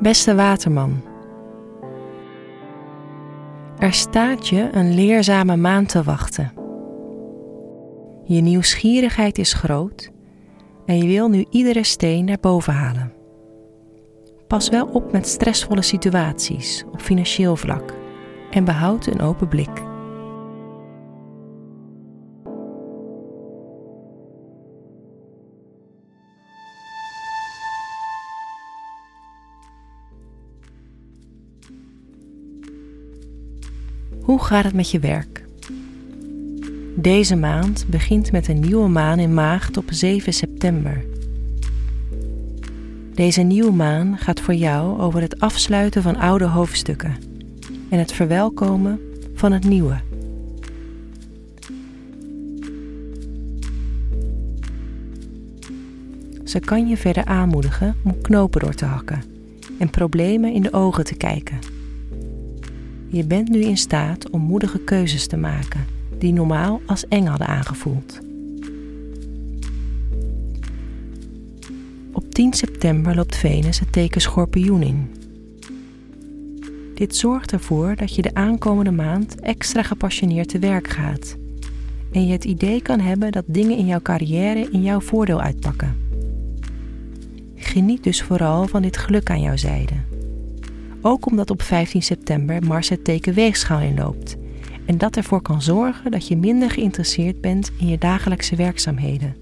Beste waterman, er staat je een leerzame maand te wachten. Je nieuwsgierigheid is groot en je wil nu iedere steen naar boven halen. Pas wel op met stressvolle situaties op financieel vlak en behoud een open blik. Hoe gaat het met je werk? Deze maand begint met een nieuwe maan in Maagd op 7 september. Deze nieuwe maan gaat voor jou over het afsluiten van oude hoofdstukken en het verwelkomen van het nieuwe. Ze kan je verder aanmoedigen om knopen door te hakken en problemen in de ogen te kijken. Je bent nu in staat om moedige keuzes te maken die normaal als eng hadden aangevoeld. Op 10 september loopt Venus het teken Schorpioen in. Dit zorgt ervoor dat je de aankomende maand extra gepassioneerd te werk gaat en je het idee kan hebben dat dingen in jouw carrière in jouw voordeel uitpakken. Geniet dus vooral van dit geluk aan jouw zijde. Ook omdat op 15 september Mars het teken weegschaal inloopt. En dat ervoor kan zorgen dat je minder geïnteresseerd bent in je dagelijkse werkzaamheden.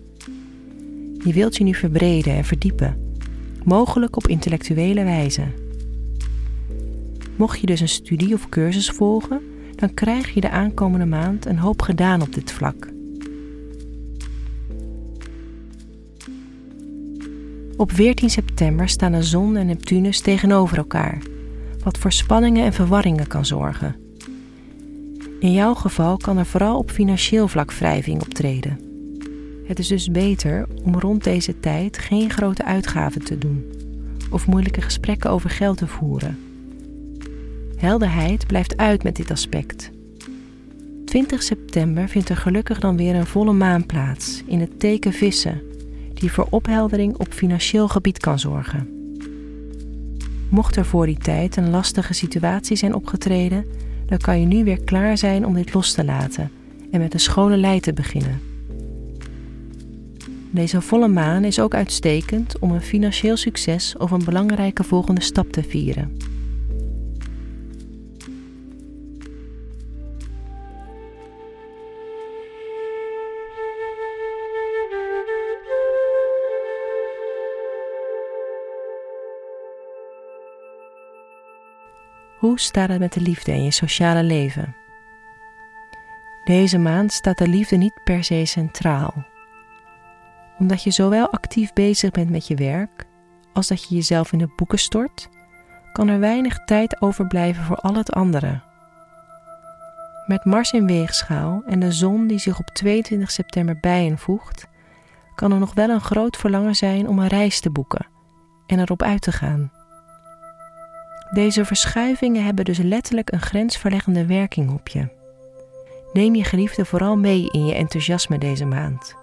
Je wilt je nu verbreden en verdiepen, mogelijk op intellectuele wijze. Mocht je dus een studie of cursus volgen, dan krijg je de aankomende maand een hoop gedaan op dit vlak. Op 14 september staan de zon en Neptunus tegenover elkaar wat voor spanningen en verwarringen kan zorgen. In jouw geval kan er vooral op financieel vlak wrijving optreden. Het is dus beter om rond deze tijd geen grote uitgaven te doen of moeilijke gesprekken over geld te voeren. Helderheid blijft uit met dit aspect. 20 september vindt er gelukkig dan weer een volle maan plaats in het teken vissen, die voor opheldering op financieel gebied kan zorgen. Mocht er voor die tijd een lastige situatie zijn opgetreden, dan kan je nu weer klaar zijn om dit los te laten en met een schone lei te beginnen. Deze volle maan is ook uitstekend om een financieel succes of een belangrijke volgende stap te vieren. Hoe staat het met de liefde in je sociale leven? Deze maand staat de liefde niet per se centraal. Omdat je zowel actief bezig bent met je werk als dat je jezelf in de boeken stort, kan er weinig tijd overblijven voor al het andere. Met Mars in weegschaal en de zon die zich op 22 september bijenvoegt, kan er nog wel een groot verlangen zijn om een reis te boeken en erop uit te gaan. Deze verschuivingen hebben dus letterlijk een grensverleggende werking op je. Neem je geliefde vooral mee in je enthousiasme deze maand.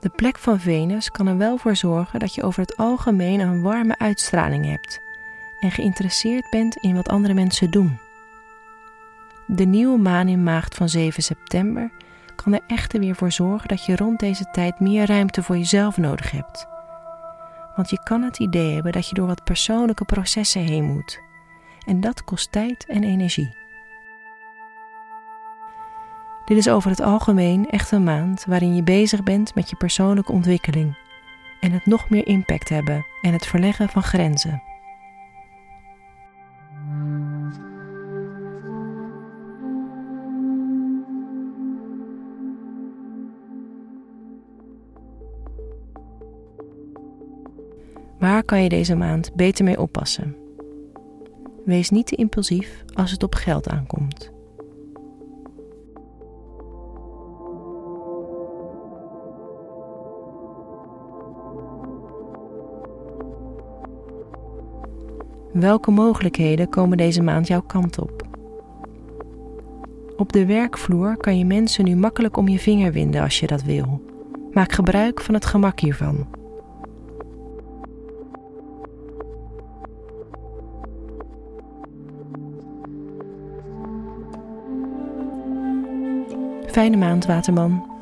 De plek van Venus kan er wel voor zorgen dat je over het algemeen een warme uitstraling hebt en geïnteresseerd bent in wat andere mensen doen. De nieuwe maan in maagd van 7 september kan er echter weer voor zorgen dat je rond deze tijd meer ruimte voor jezelf nodig hebt want je kan het idee hebben dat je door wat persoonlijke processen heen moet. En dat kost tijd en energie. Dit is over het algemeen echt een maand waarin je bezig bent met je persoonlijke ontwikkeling en het nog meer impact hebben en het verleggen van grenzen. Waar kan je deze maand beter mee oppassen? Wees niet te impulsief als het op geld aankomt. Welke mogelijkheden komen deze maand jouw kant op? Op de werkvloer kan je mensen nu makkelijk om je vinger winden als je dat wil. Maak gebruik van het gemak hiervan. Fijne maand, Waterman.